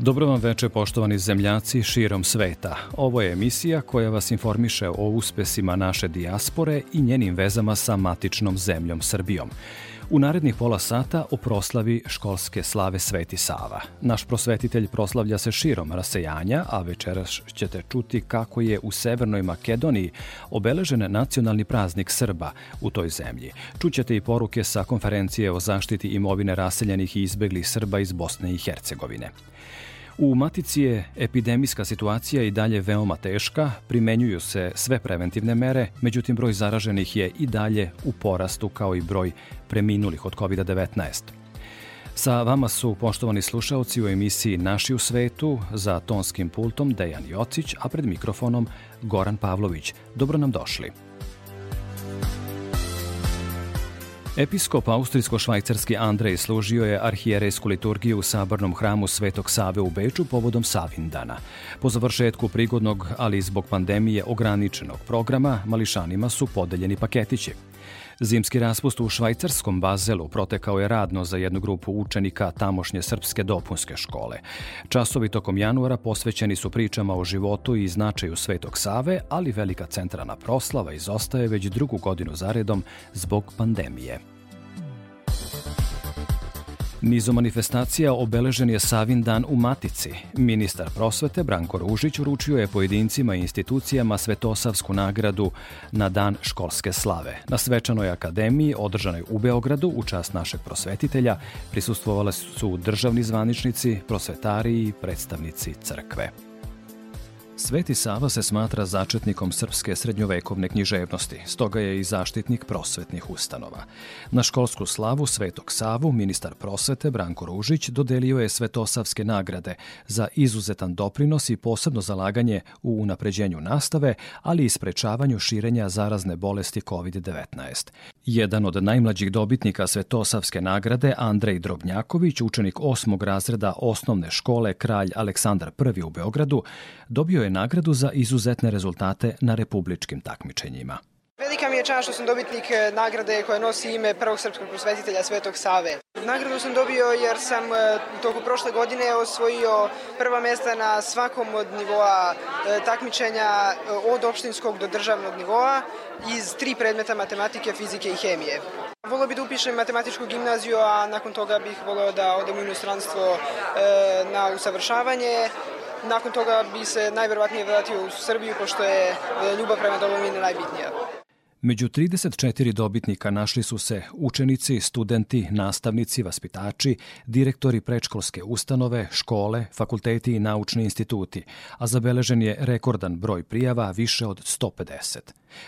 Dobro vam veče poštovani zemljaci širom sveta. Ovo je emisija koja vas informiše o uspesima naše dijaspore i njenim vezama sa matičnom zemljom Srbijom. U narednih pola sata o proslavi školske slave Sveti Sava. Naš prosvetitelj proslavlja se širom rasejanja, a večeras ćete čuti kako je u Severnoj Makedoniji obeležen nacionalni praznik Srba u toj zemlji. Čućete i poruke sa konferencije o zaštiti imovine raseljenih i izbeglih Srba iz Bosne i Hercegovine. U Matici je epidemijska situacija i dalje veoma teška, primenjuju se sve preventivne mere, međutim broj zaraženih je i dalje u porastu kao i broj preminulih od COVID-19. Sa vama su poštovani slušalci u emisiji Naši u svetu za tonskim pultom Dejan Jocić, a pred mikrofonom Goran Pavlović. Dobro nam došli. Episkop austrijsko-švajcarski Andrej služio je arhijerejsku liturgiju u sabornom hramu Svetog Save u Beču povodom Savindana. Po završetku prigodnog, ali zbog pandemije ograničenog programa, mališanima su podeljeni paketići. Zimski raspust u švajcarskom Bazelu protekao je radno za jednu grupu učenika tamošnje srpske dopunske škole. Časovi tokom januara posvećeni su pričama o životu i značaju Svetog Save, ali velika centralna proslava izostaje već drugu godinu zaredom zbog pandemije. Nizom manifestacija obeležen je Savin dan u Matici. Ministar prosvete Branko Ružić uručio je pojedincima i institucijama Svetosavsku nagradu na dan školske slave. Na svečanoj akademiji održanoj u Beogradu u čast našeg prosvetitelja prisustvovali su državni zvaničnici, prosvetari i predstavnici crkve. Sveti Sava se smatra začetnikom srpske srednjovekovne književnosti, stoga je i zaštitnik prosvetnih ustanova. Na školsku slavu Svetog Savu ministar prosvete Branko Ružić dodelio je Svetosavske nagrade za izuzetan doprinos i posebno zalaganje u unapređenju nastave, ali i sprečavanju širenja zarazne bolesti COVID-19. Jedan od najmlađih dobitnika Svetosavske nagrade, Andrej Drobnjaković, učenik osmog razreda osnovne škole Kralj Aleksandar I u Beogradu, dobio je nagradu za izuzetne rezultate na republičkim takmičenjima. Velika mi je čast što sam dobitnik e, nagrade koja nosi ime prvog srpskog prosvetitelja Svetog Save. Nagradu sam dobio jer sam e, toku prošle godine osvojio prva mesta na svakom od nivoa e, takmičenja od opštinskog do državnog nivoa iz tri predmeta matematike, fizike i hemije. Volio bih da upišem matematičku gimnaziju, a nakon toga bih volio da odem u inostranstvo na usavršavanje. Nakon toga bi se najverovatnije vratio u Srbiju, pošto je ljubav prema domovini najbitnija. Među 34 dobitnika našli su se učenici, studenti, nastavnici, vaspitači, direktori predškolske ustanove, škole, fakulteti i naučni instituti, a zabeležen je rekordan broj prijava više od 150.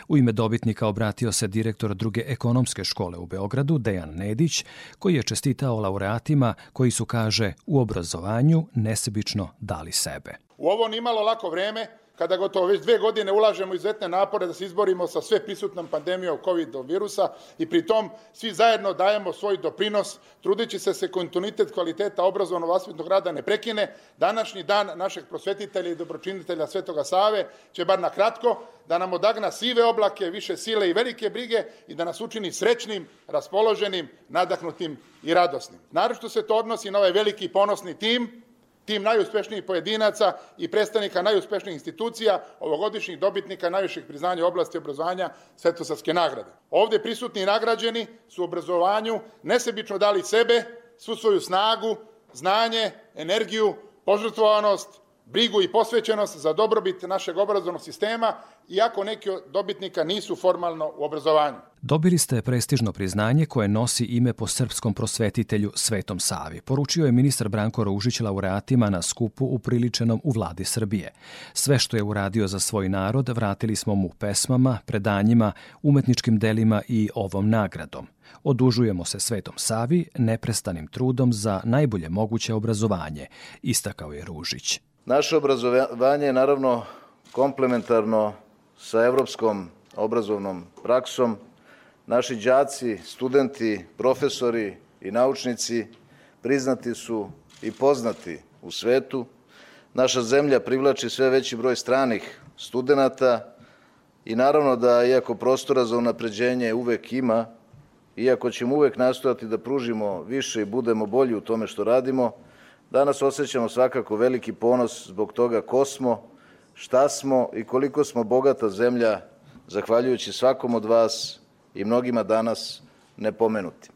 U ime dobitnika obratio se direktor druge ekonomske škole u Beogradu, Dejan Nedić, koji je čestitao laureatima koji su, kaže, u obrazovanju nesebično dali sebe. U ovo nimalo lako vreme kada gotovo već dve godine ulažemo izuzetne napore da se izborimo sa sve prisutnom pandemijom COVID virusa i pri tom svi zajedno dajemo svoj doprinos, trudeći se se kontinuitet kvaliteta obrazovno vaspitnog rada ne prekine, današnji dan našeg prosvetitelja i dobročinitelja Svetoga Save će bar na kratko da nam odagna sive oblake, više sile i velike brige i da nas učini srećnim, raspoloženim, nadahnutim i radosnim. Naravno se to odnosi na ovaj veliki ponosni tim, tim najuspešnijih pojedinaca i predstavnika najuspešnijih institucija, ovogodišnjih dobitnika najviših priznanja u oblasti obrazovanja Svetosavske nagrade. Ovde prisutni nagrađeni su u obrazovanju nesebično dali sebe, svu svoju snagu, znanje, energiju, požrtvovanost, brigu i posvećenost za dobrobit našeg obrazovnog sistema, iako neki od dobitnika nisu formalno u obrazovanju. Dobili ste prestižno priznanje koje nosi ime po srpskom prosvetitelju Svetom Savi, poručio je ministar Branko Ružić laureatima na skupu upriličenom u vladi Srbije. Sve što je uradio za svoj narod vratili smo mu pesmama, predanjima, umetničkim delima i ovom nagradom. Odužujemo se Svetom Savi neprestanim trudom za najbolje moguće obrazovanje, istakao je Ružić. Naše obrazovanje je naravno komplementarno sa evropskom obrazovnom praksom. Naši đaci, studenti, profesori i naučnici priznati su i poznati u svetu. Naša zemlja privlači sve veći broj stranih studenta i naravno da, iako prostora za unapređenje uvek ima, iako ćemo uvek nastojati da pružimo više i budemo bolji u tome što radimo, danas osjećamo svakako veliki ponos zbog toga ko smo, šta smo i koliko smo bogata zemlja, zahvaljujući svakom od vas i mnogima danas nepomenutim.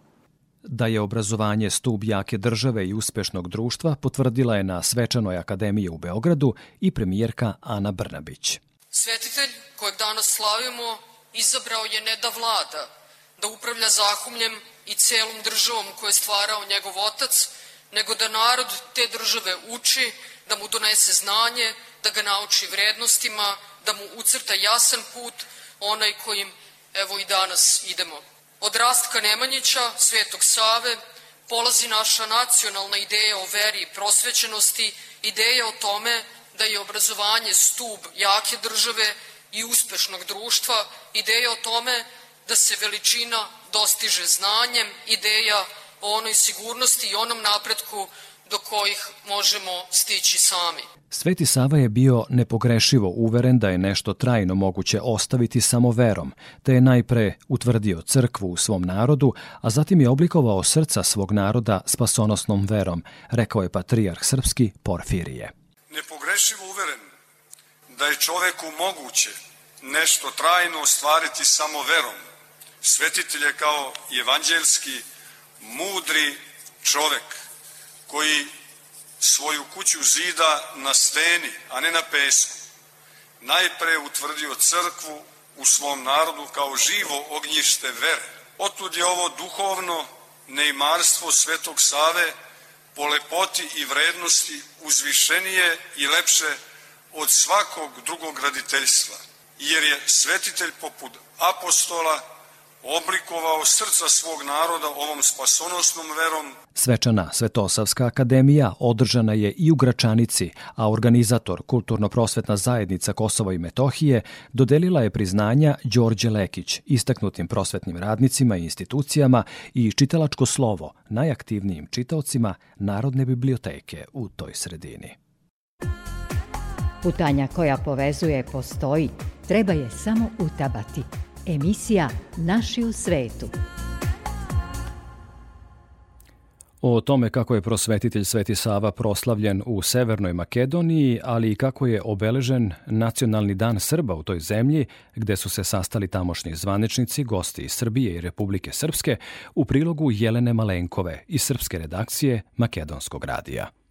Da je obrazovanje stub jake države i uspešnog društva potvrdila je na Svečanoj akademiji u Beogradu i premijerka Ana Brnabić. Svetitelj kojeg danas slavimo izabrao je ne da vlada, da upravlja zahumljem i celom državom koju je stvarao njegov otac, nego da narod te države uči, da mu donese znanje, da ga nauči vrednostima, da mu ucrta jasan put, onaj kojim evo i danas idemo. Od Rastka Nemanjića, Svetog Save, polazi naša nacionalna ideja o veri i prosvećenosti, ideja o tome da je obrazovanje stub jake države i uspešnog društva, ideja o tome da se veličina dostiže znanjem, ideja o onoj sigurnosti i onom napretku do kojih možemo stići sami. Sveti Sava je bio nepogrešivo uveren da je nešto trajno moguće ostaviti samo verom, te je najpre utvrdio crkvu u svom narodu, a zatim je oblikovao srca svog naroda spasonosnom verom, rekao je patrijarh srpski Porfirije. Nepogrešivo uveren da je čoveku moguće nešto trajno ostvariti samo verom. Svetitelj je kao evanđelski, mudri čovek koji svoju kuću zida na steni, a ne na pesku, najpre utvrdio crkvu u svom narodu kao živo ognjište vere. Otud je ovo duhovno neimarstvo Svetog Save po lepoti i vrednosti uzvišenije i lepše od svakog drugog graditeljstva, jer je svetitelj poput apostola oblikovao srca svog naroda ovom spasonosnom verom. Svečana Svetosavska akademija održana je i u Gračanici, a organizator Kulturno-prosvetna zajednica Kosova i Metohije dodelila je priznanja Đorđe Lekić, istaknutim prosvetnim radnicima i institucijama i čitalačko slovo najaktivnijim čitaocima Narodne biblioteke u toj sredini. Putanja koja povezuje postoji, treba je samo utabati – Emisija Naši u svetu. O tome kako je prosvetitelj Sveti Sava proslavljen u Severnoj Makedoniji, ali i kako je obeležen nacionalni dan Srba u toj zemlji, gde su se sastali tamošnji zvaničnici, gosti iz Srbije i Republike Srpske, u prilogu Jelene Malenkove iz srpske redakcije Makedonskog radija.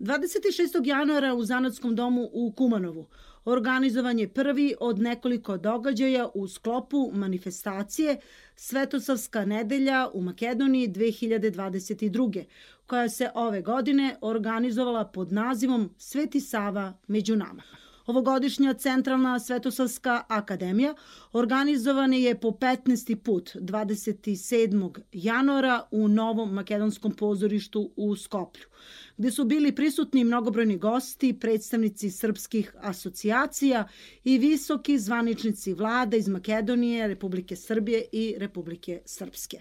26. januara u Zanatskom domu u Kumanovu organizovan je prvi od nekoliko događaja u sklopu manifestacije Svetosavska nedelja u Makedoniji 2022. koja se ove godine organizovala pod nazivom Sveti Sava među nama. Ovogodišnja Centralna Svetosavska akademija organizovana je po 15. put 27. januara u Novom makedonskom pozorištu u Skoplju gde su bili prisutni mnogobrojni gosti, predstavnici srpskih asocijacija i visoki zvaničnici vlada iz Makedonije, Republike Srbije i Republike Srpske.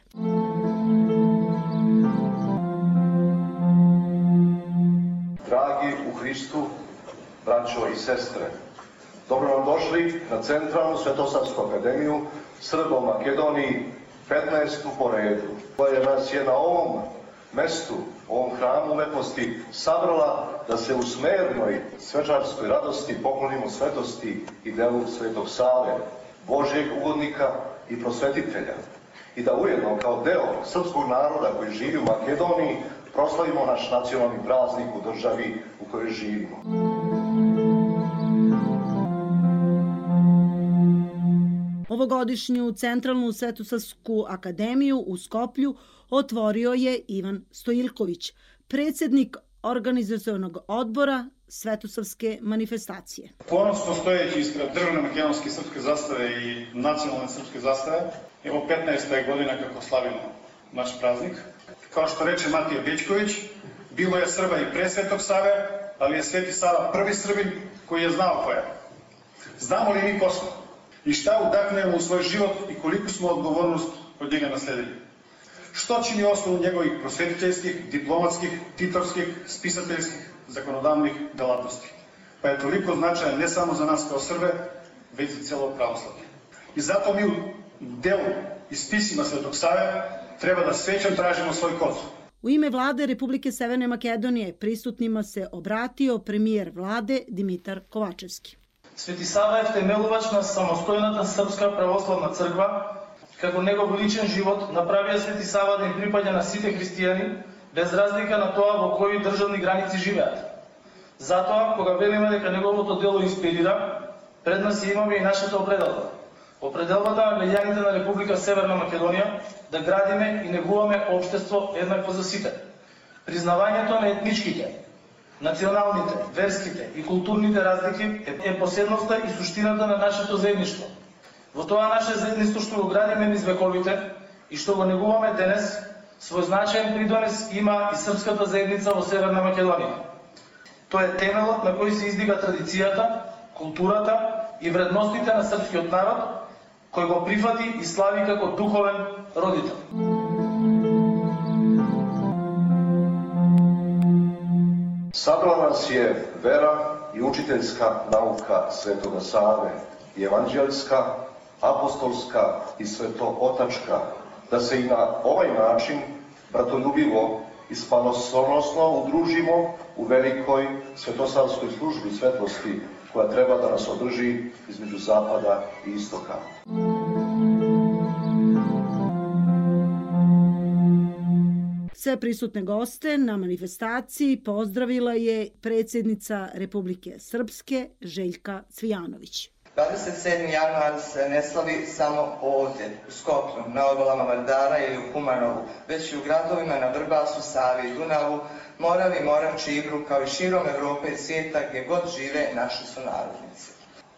Dragi u Hristu, braćo i sestre, dobro vam došli na Centralnu Svetosavsku akademiju Srbo Makedoniji 15. po redu, koja nas je na ovom mestu, ovom hramu umetnosti, sabrala da se u smernoj svečarskoj radosti poklonimo svetosti i delu Svetog Save, Božijeg ugodnika i prosvetitelja. i da ujedno kao deo srpskog naroda koji živi u Makedoniji proslavimo naš nacionalni praznik u državi u kojoj živimo. Ovogodišnju Centralnu Svetosavsku akademiju u Skoplju otvorio je Ivan Stojilković, predsednik organizacionog odbora Svetosavske manifestacije. Ponosno stojeći ispred državne makedonske srpske zastave i nacionalne srpske zastave, evo 15. godina kako slavimo naš praznik. Kao što reče Matija Bečković, bilo je Srba i pre Svetog Save, ali je Sveti Sava prvi Srbin koji je znao ko je. Znamo li mi ko smo? I šta udaknemo u svoj život i koliko smo odgovornost od njega nasledili? Što čini osnovu njegovih prosvetiteljskih, diplomatskih, titorskih, spisateljskih, zakonodavnih delatnosti? Pa je toliko značajan ne samo za nas kao Srbe, već za celo pravoslavlje. I zato mi u delu i spisima Svetog Save treba da svećom tražimo svoj kod. U ime vlade Republike Severne Makedonije prisutnima se obratio premijer vlade Dimitar Kovačevski. Свети Сава е втемелувач на самостојната Српска православна црква, како негов личен живот направија Свети Сава да им припаѓа на сите христијани, без разлика на тоа во кои државни граници живеат. Затоа, кога велиме дека неговото дело инспирира, пред нас имаме и нашата определба. Определбата на граѓаните на Република Северна Македонија да градиме и негуваме општество еднакво за сите. Признавањето на етничките, националните, верските и културните разлики е поседноста и суштината на нашето заедништво. Во тоа наше заедништво што го градиме низ вековите и што го негуваме денес, свој значаен придонес има и српската заедница во Северна Македонија. Тоа е темелот на кој се издига традицијата, културата и вредностите на српскиот народ, кој го прифати и слави како духовен родител. Sabila nas je vera i učiteljska nauka Svetoga Save, i evanđelska, apostolska i svetotačka, da se i na ovaj način bratoljubivo i spanosonosno udružimo u velikoj svetosavskoj službi svetlosti koja treba da nas održi između zapada i istoka. Sve prisutne goste na manifestaciji pozdravila je predsjednica Republike Srpske Željka Cvijanović. 27. januar se ne slavi samo ovdje, u Skoplju, na obalama Vardara ili u Kumanovu, već i u gradovima na Vrbasu, Savi i Dunavu, Moravi, Moravči, Ibru, kao i širom Evrope i svijeta gdje god žive naši sunarodnici.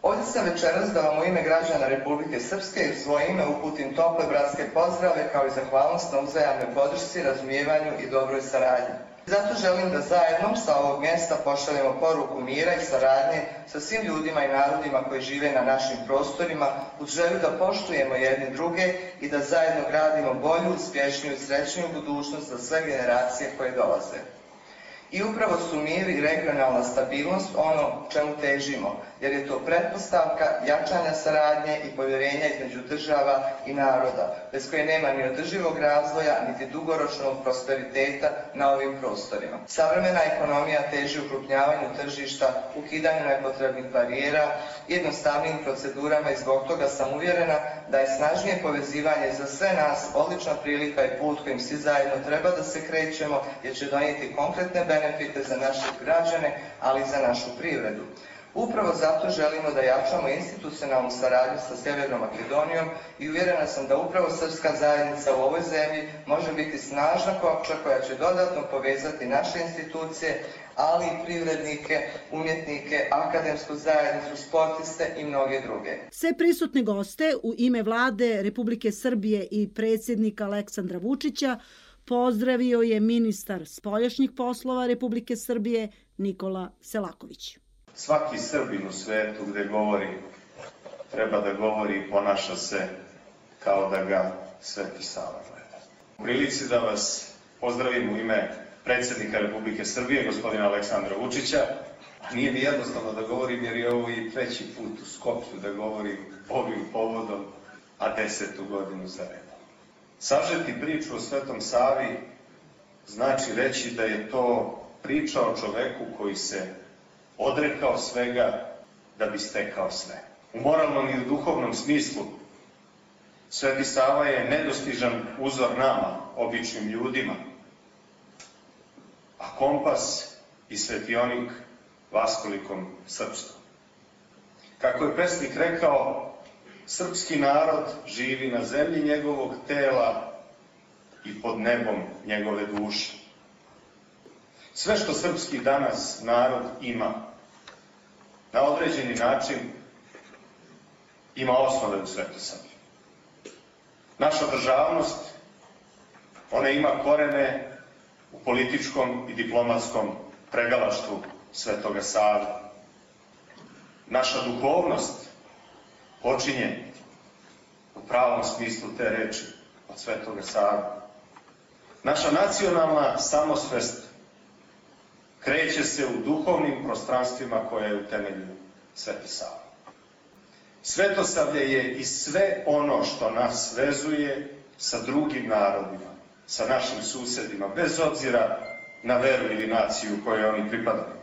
Ovdje sam večeras da vam u ime građana Republike Srpske i u svoje ime uputim tople bratske pozdrave kao i zahvalnost na uzajamnoj podršci, razumijevanju i dobroj saradnji. Zato želim da zajedno sa ovog mjesta pošaljemo poruku mira i saradnje sa svim ljudima i narodima koji žive na našim prostorima uz želju da poštujemo jedni druge i da zajedno gradimo bolju, uspješniju i srećniju budućnost za sve generacije koje dolaze. I upravo su mir i regionalna stabilnost ono čemu težimo, jer je to pretpostavka jačanja saradnje i povjerenja između država i naroda, bez koje nema ni održivog razvoja, niti dugoročnog prosperiteta na ovim prostorima. Savremena ekonomija teži ukrupnjavanju tržišta, ukidanju nepotrebnih barijera, jednostavnim procedurama i zbog toga sam uvjerena da je snažnije povezivanje za sve nas odlična prilika i put kojim svi zajedno treba da se krećemo, jer će donijeti konkretne benefite za naše građane, ali i za našu privredu. Upravo zato želimo da jačamo institucionalnu saradnju sa Sjevernom Makedonijom i uvjerena sam da upravo srpska zajednica u ovoj zemlji može biti snažna kopča koja će dodatno povezati naše institucije, ali i privrednike, umjetnike, akademsku zajednicu, sportiste i mnoge druge. Sve prisutne goste u ime vlade Republike Srbije i predsjednika Aleksandra Vučića pozdravio je ministar spoljašnjih poslova Republike Srbije Nikola Selaković. Svaki Srbin u svetu gde govori, treba da govori i ponaša se kao da ga Sveti Sava gleda. U prilici da vas pozdravim u ime predsjednika Republike Srbije, gospodina Aleksandra Vučića, nije mi jednostavno da govorim jer je ovo i treći put u Skoplju da govorim ovim povodom, a desetu godinu za redom. Sažeti priču o Svetom Savi znači reći da je to priča o čoveku koji se odrekao svega da bi stekao sve. U moralnom i u duhovnom smislu Sveti Sava je nedostižan uzor nama, običnim ljudima, a kompas i svetionik vaskolikom srpstvom. Kako je pesnik rekao, srpski narod živi na zemlji njegovog tela i pod nebom njegove duše. Sve što srpski danas narod ima, na određeni način ima osnove u Svetosavlju. Naša državnost, ona ima korene u političkom i diplomatskom pregalaštvu Svetoga Save. Naša duhovnost počinje u pravom smislu te reči od Svetoga Save. Naša nacionalna samosvest kreće se u duhovnim prostranstvima koje je utemeljio Sveti Sava. Svetosavlje je i sve ono što nas vezuje sa drugim narodima, sa našim susedima, bez obzira na veru ili naciju kojoj oni pripadaju.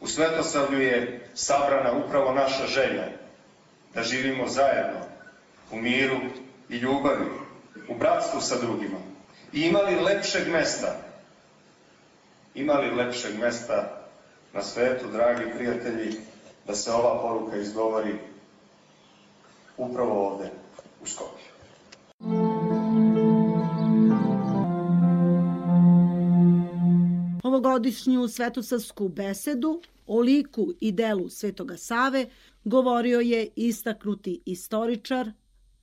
U Svetosavlju je sabrana upravo naša želja da živimo zajedno, u miru i ljubavi, u bratstvu sa drugima. I imali lepšeg mesta, imali lepšeg mesta na svetu, dragi prijatelji, da se ova poruka izgovori upravo ovde, u Skopju. Ovogodišnju svetosavsku besedu o liku i delu Svetoga Save govorio je istaknuti istoričar,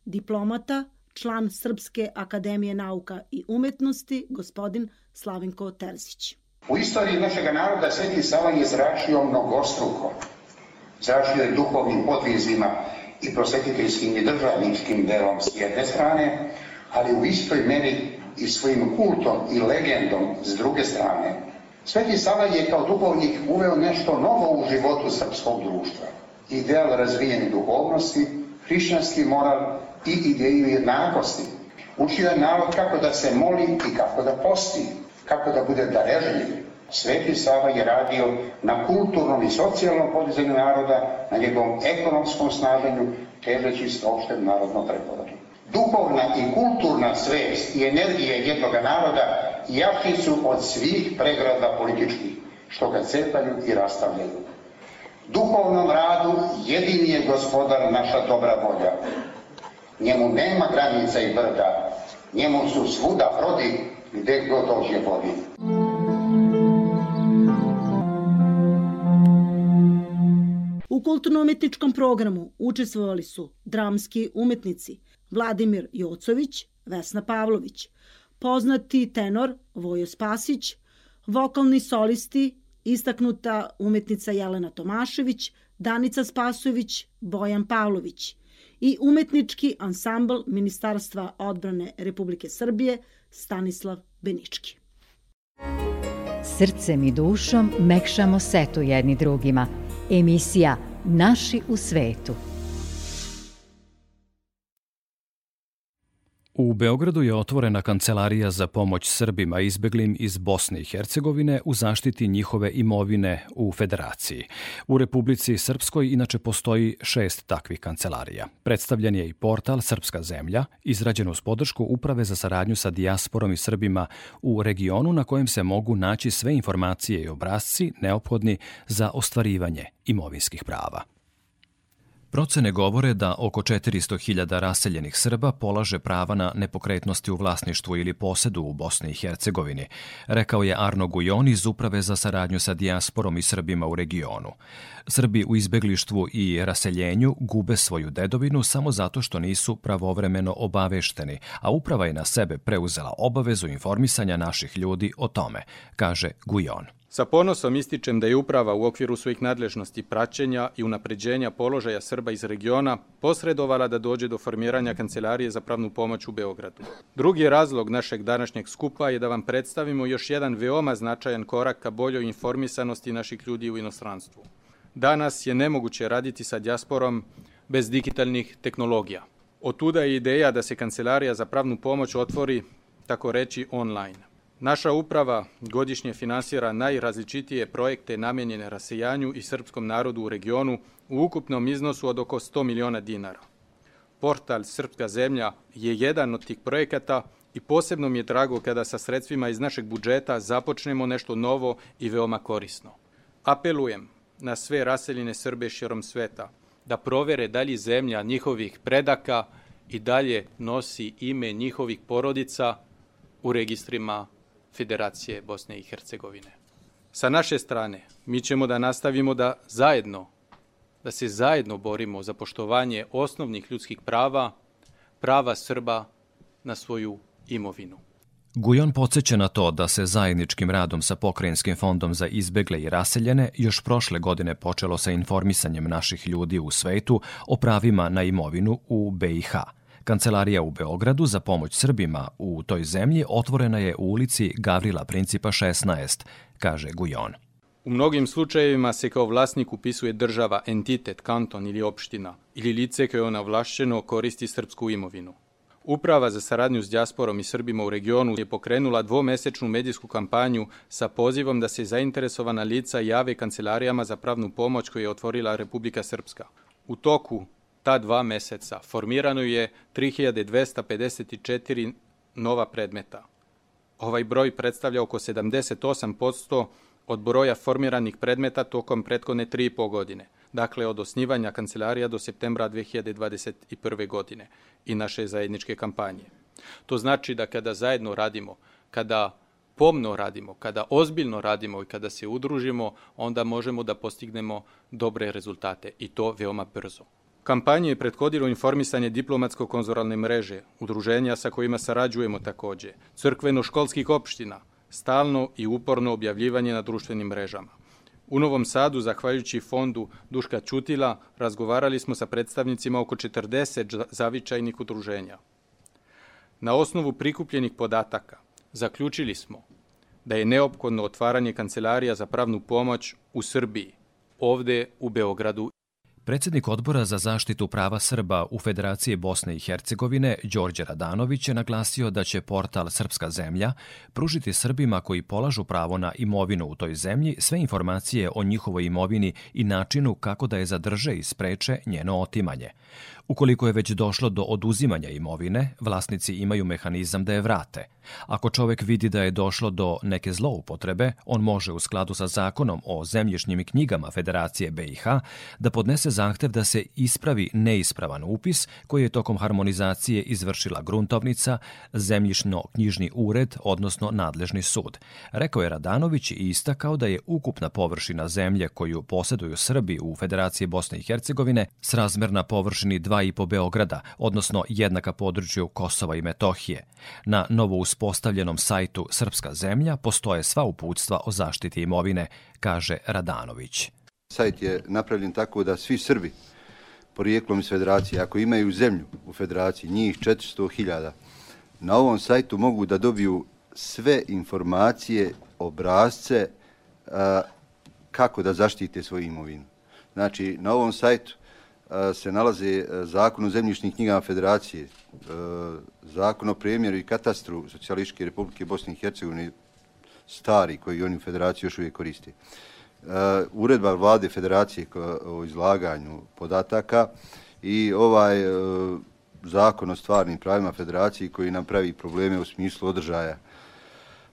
diplomata, član Srpske akademije nauka i umetnosti, gospodin Slavinko Terzić. U istoriji našeg naroda Sveti Sava je zračio mnogostruko. Zračio je duhovnim podvizima i prosvetiteljskim i državničkim delom s jedne strane, ali u istoj meri i svojim kultom i legendom s druge strane. Sveti Sava je kao duhovnik uveo nešto novo u životu srpskog društva. Ideal razvijene duhovnosti, hrišćanski moral i ideju jednakosti. Učio je narod kako da se moli i kako da posti, kako da bude darežljiv. Sveti Sava je radio na kulturnom i socijalnom podizanju naroda, na njegovom ekonomskom snaženju, težeći s opštem narodnom preporodu. Duhovna i kulturna svest i energija jednog naroda jači su od svih pregrada političkih, što ga cepaju i rastavljaju. Duhovnom radu jedini je gospodar naša dobra volja. Njemu nema granica i brda, njemu su svuda prodi gde god dođe vodi. U kulturno-umetničkom programu učestvovali su dramski umetnici Vladimir Jocović, Vesna Pavlović, poznati tenor Vojo Spasić, vokalni solisti istaknuta umetnica Jelena Tomašević, Danica Spasović, Bojan Pavlović i umetnički ansambl Ministarstva odbrane Republike Srbije Stanislav Benički. Srcem i dušom mekšamo setu jedni drugima. Emisija Naši u svetu. U Beogradu je otvorena kancelarija za pomoć Srbima izbeglim iz Bosne i Hercegovine u zaštiti njihove imovine u Federaciji. U Republici Srpskoj inače postoji šest takvih kancelarija. Predstavljen je i portal Srpska zemlja, izrađen uz podršku Uprave za saradnju sa dijasporom i Srbima u regionu na kojem se mogu naći sve informacije i obrazci neophodni za ostvarivanje imovinskih prava. Procene govore da oko 400.000 raseljenih Srba polaže prava na nepokretnosti u vlasništvu ili posedu u Bosni i Hercegovini, rekao je Arno Gujon iz Uprave za saradnju sa dijasporom i Srbima u regionu. Srbi u izbeglištvu i raseljenju gube svoju dedovinu samo zato što nisu pravovremeno obavešteni, a uprava je na sebe preuzela obavezu informisanja naših ljudi o tome, kaže Gujon. Sa ponosom ističem da je uprava u okviru svojih nadležnosti praćenja i unapređenja položaja Srba iz regiona posredovala da dođe do formiranja Kancelarije za pravnu pomoć u Beogradu. Drugi razlog našeg današnjeg skupa je da vam predstavimo još jedan veoma značajan korak ka boljoj informisanosti naših ljudi u inostranstvu. Danas je nemoguće raditi sa dijasporom bez digitalnih tehnologija. Otuda je ideja da se Kancelarija za pravnu pomoć otvori, tako reći, online. Naša uprava godišnje finansira najrazličitije projekte namenjene rasejanju i srpskom narodu u regionu u ukupnom iznosu od oko 100 miliona dinara. portal Srpska zemlja je jedan od tih projekata i posebno mi je drago kada sa sredstvima iz našeg budžeta započnemo nešto novo i veoma korisno. Apelujem na sve raseljene Srbe širom sveta da provere da li zemlja njihovih predaka i dalje nosi ime njihovih porodica u registrima Federacije Bosne i Hercegovine. Sa naše strane, mi ćemo da nastavimo da zajedno, da se zajedno borimo za poštovanje osnovnih ljudskih prava, prava Srba na svoju imovinu. Gujon podsjeća na to da se zajedničkim radom sa Pokrajinskim fondom za izbegle i raseljene još prošle godine počelo sa informisanjem naših ljudi u svetu o pravima na imovinu u BiH. Kancelarija u Beogradu za pomoć Srbima u toj zemlji otvorena je u ulici Gavrila Principa 16, kaže Gujon. U mnogim slučajevima se kao vlasnik upisuje država, entitet, kanton ili opština ili lice koje ona vlašćeno koristi srpsku imovinu. Uprava za saradnju s dijasporom i Srbima u regionu je pokrenula dvomesečnu medijsku kampanju sa pozivom da se zainteresovana lica jave kancelarijama za pravnu pomoć koju je otvorila Republika Srpska. U toku ta dva meseca formirano je 3254 nova predmeta. Ovaj broj predstavlja oko 78% od broja formiranih predmeta tokom prethodne 3,5 godine, dakle od osnivanja kancelarija do septembra 2021. godine i naše zajedničke kampanje. To znači da kada zajedno radimo, kada pomno radimo, kada ozbiljno radimo i kada se udružimo, onda možemo da postignemo dobre rezultate i to veoma brzo. Kampanju je prethodilo informisanje diplomatsko-konzoralne mreže, udruženja sa kojima sarađujemo takođe, crkveno-školskih opština, stalno i uporno objavljivanje na društvenim mrežama. U Novom Sadu, zahvaljujući fondu Duška Ćutila, razgovarali smo sa predstavnicima oko 40 zavičajnih udruženja. Na osnovu prikupljenih podataka zaključili smo da je neophodno otvaranje kancelarija za pravnu pomoć u Srbiji, ovde u Beogradu Predsednik odbora za zaštitu prava Srba u Federaciji Bosne i Hercegovine, Đorđe Radanović, je naglasio da će portal Srpska zemlja pružiti Srbima koji polažu pravo na imovinu u toj zemlji sve informacije o njihovoj imovini i načinu kako da je zadrže i spreče njeno otimanje. Ukoliko je već došlo do oduzimanja imovine, vlasnici imaju mehanizam da je vrate. Ako čovek vidi da je došlo do neke zloupotrebe, on može u skladu sa zakonom o zemljišnim knjigama Federacije BiH da podnese zahtev da se ispravi neispravan upis koji je tokom harmonizacije izvršila gruntovnica, zemljišno-knjižni ured, odnosno nadležni sud. Rekao je Radanović i istakao da je ukupna površina zemlje koju poseduju Srbi u Federaciji Bosne i Hercegovine srazmerna površini 2,5 Beograda, odnosno jednaka području Kosova i Metohije. Na novo uspostavljenom sajtu Srpska zemlja postoje sva uputstva o zaštiti imovine, kaže Radanović. Sajt je napravljen tako da svi Srbi porijeklom iz federacije, ako imaju zemlju u federaciji, njih 400.000, na ovom sajtu mogu da dobiju sve informacije, obrazce a, kako da zaštite svoju imovinu. Znači, na ovom sajtu a, se nalaze zakon o zemljišnim knjigama federacije, a, zakon o premijeru i katastru Socijalističke republike Bosne i Hercegovine, stari koji oni u federaciji još uvijek koriste. Uh, uredba vlade federacije o izlaganju podataka i ovaj uh, zakon o stvarnim pravima federacije koji nam pravi probleme u smislu održaja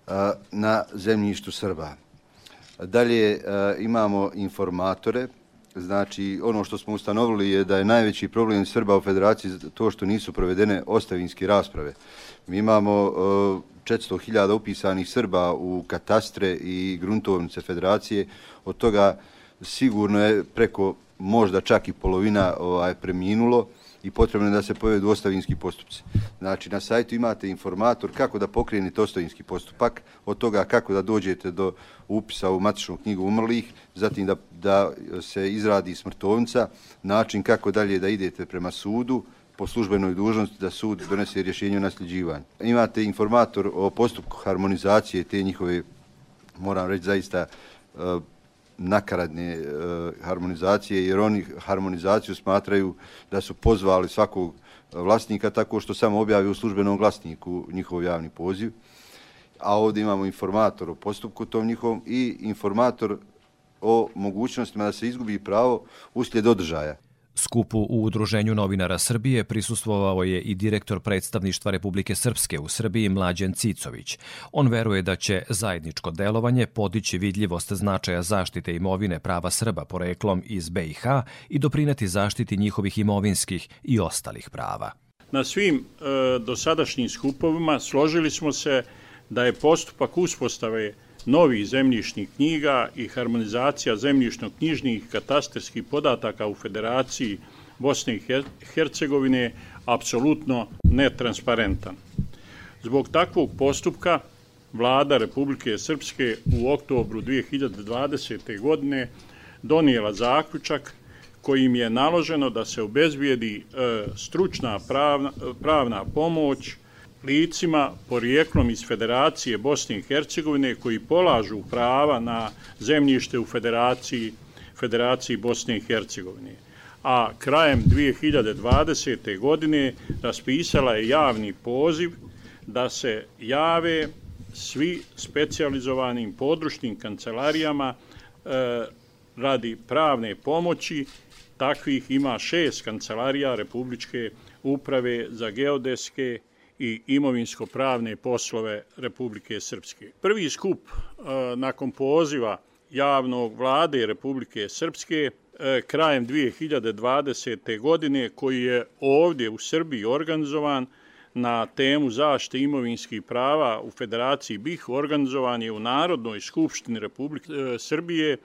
uh, na zemljištu Srba. Dalje imamo informatore, znači ono što smo ustanovili je da je najveći problem Srba u federaciji to što nisu provedene ostavinske rasprave. Mi imamo 400.000 upisanih Srba u katastre i gruntovnice federacije, od toga sigurno je preko možda čak i polovina ovaj, preminulo i potrebno je da se povedu ostavinski postupci. Znači, na sajtu imate informator kako da pokrenete ostavinski postupak, od toga kako da dođete do upisa u matičnu knjigu umrlih, zatim da, da se izradi smrtovnica, način kako dalje da idete prema sudu, po službenoj dužnosti da sud donese rješenje o nasljeđivanju. Imate informator o postupku harmonizacije te njihove, moram reći, zaista uh, nakaradne uh, harmonizacije, jer oni harmonizaciju smatraju da su pozvali svakog vlasnika tako što samo objavi u službenom glasniku njihov javni poziv. A ovdje imamo informator o postupku tom njihovom i informator o mogućnostima da se izgubi pravo uslijed održaja. Skupu u Udruženju novinara Srbije prisustvovao je i direktor predstavništva Republike Srpske u Srbiji Mlađen Cicović. On veruje da će zajedničko delovanje podići vidljivost značaja zaštite imovine prava Srba poreklom iz BiH i doprineti zaštiti njihovih imovinskih i ostalih prava. Na svim e, dosadašnjim skupovima složili smo se da je postupak uspostave novih zemljišnih knjiga i harmonizacija zemljišno-knjižnih katastarskih podataka u Federaciji Bosne i Hercegovine apsolutno netransparentan. Zbog takvog postupka vlada Republike Srpske u oktobru 2020. godine donijela zaključak kojim je naloženo da se obezbijedi e, stručna pravna, pravna pomoć licima porijeklom iz Federacije Bosne i Hercegovine koji polažu prava na zemljište u Federaciji, Federaciji Bosne i Hercegovine. A krajem 2020. godine raspisala je javni poziv da se jave svi specializovanim područnim kancelarijama e, radi pravne pomoći. Takvih ima šest kancelarija Republičke uprave za geodeske i imovinsko-pravne poslove Republike Srpske. Prvi skup e, nakon poziva javnog vlade Republike Srpske e, krajem 2020. godine koji je ovdje u Srbiji organizovan na temu zaštite imovinskih prava u Federaciji BiH organizovan je u Narodnoj skupštini Republike e, Srbije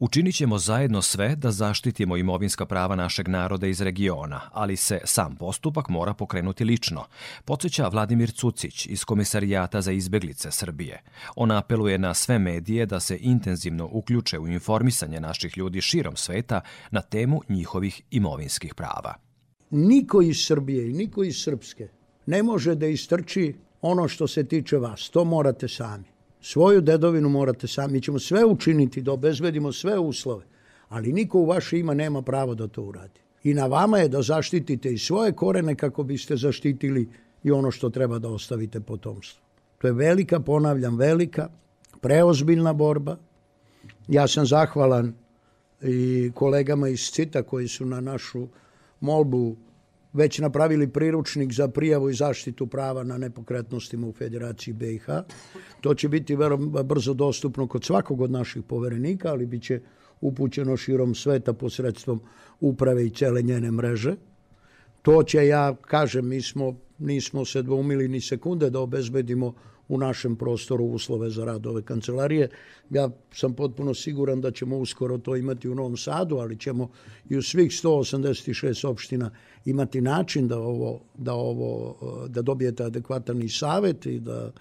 Učinit ćemo zajedno sve da zaštitimo imovinska prava našeg naroda iz regiona, ali se sam postupak mora pokrenuti lično, podsjeća Vladimir Cucić iz Komisarijata za izbeglice Srbije. On apeluje na sve medije da se intenzivno uključe u informisanje naših ljudi širom sveta na temu njihovih imovinskih prava. Niko iz Srbije i niko iz Srpske ne može da istrči ono što se tiče vas. To morate sami. Svoju dedovinu morate sami. Mi ćemo sve učiniti da obezbedimo sve uslove, ali niko u vaše ima nema pravo da to uradi. I na vama je da zaštitite i svoje korene kako biste zaštitili i ono što treba da ostavite potomstvu. To je velika, ponavljam, velika, preozbiljna borba. Ja sam zahvalan i kolegama iz CITA koji su na našu molbu već napravili priručnik za prijavu i zaštitu prava na nepokretnostima u Federaciji BiH. To će biti brzo dostupno kod svakog od naših poverenika, ali bit će upućeno širom sveta posredstvom uprave i cele njene mreže. To će, ja kažem, mi smo, nismo se dvoumili ni sekunde da obezbedimo u našem prostoru uslove za rad ove kancelarije. Ja sam potpuno siguran da ćemo uskoro to imati u Novom Sadu, ali ćemo i u svih 186 opština imati način da ovo da ovo da dobijete adekvatan i savet i da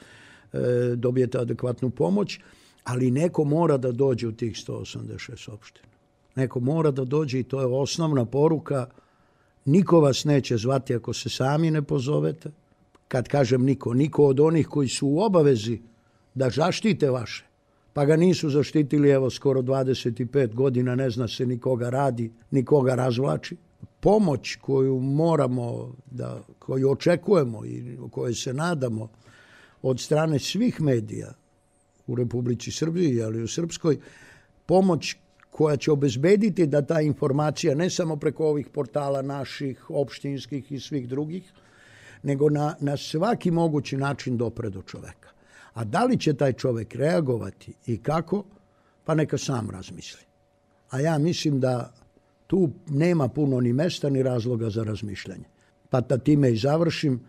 e, dobijete adekvatnu pomoć, ali neko mora da dođe u tih 186 opština. Neko mora da dođe i to je osnovna poruka. Niko vas neće zvati ako se sami ne pozovete kad kažem niko, niko od onih koji su u obavezi da zaštite vaše, pa ga nisu zaštitili evo skoro 25 godina, ne zna se nikoga radi, nikoga razvlači. Pomoć koju moramo, da, koju očekujemo i koje se nadamo od strane svih medija u Republici Srbiji, ali u Srpskoj, pomoć koja će obezbediti da ta informacija ne samo preko ovih portala naših, opštinskih i svih drugih, nego na, na svaki mogući način dopre do čoveka. A da li će taj čovek reagovati i kako, pa neka sam razmisli. A ja mislim da tu nema puno ni mesta ni razloga za razmišljanje. Pa da time i završim,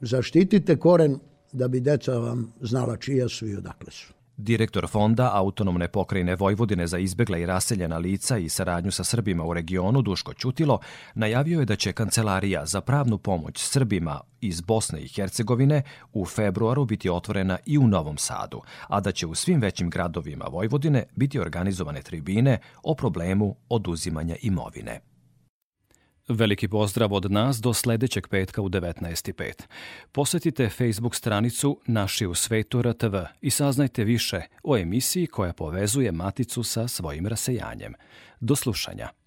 zaštitite koren da bi deca vam znala čija su i odakle su. Direktor fonda Autonomne pokrajine Vojvodine za izbegla i raseljena lica i saradnju sa Srbima u regionu Duško Ćutilo najavio je da će Kancelarija za pravnu pomoć Srbima iz Bosne i Hercegovine u februaru biti otvorena i u Novom Sadu, a da će u svim većim gradovima Vojvodine biti organizovane tribine o problemu oduzimanja imovine. Veliki pozdrav od nas do sledećeg petka u 19.5. Posetite Facebook stranicu Naši u svetu RTV i saznajte više o emisiji koja povezuje Maticu sa svojim rasejanjem. Do slušanja.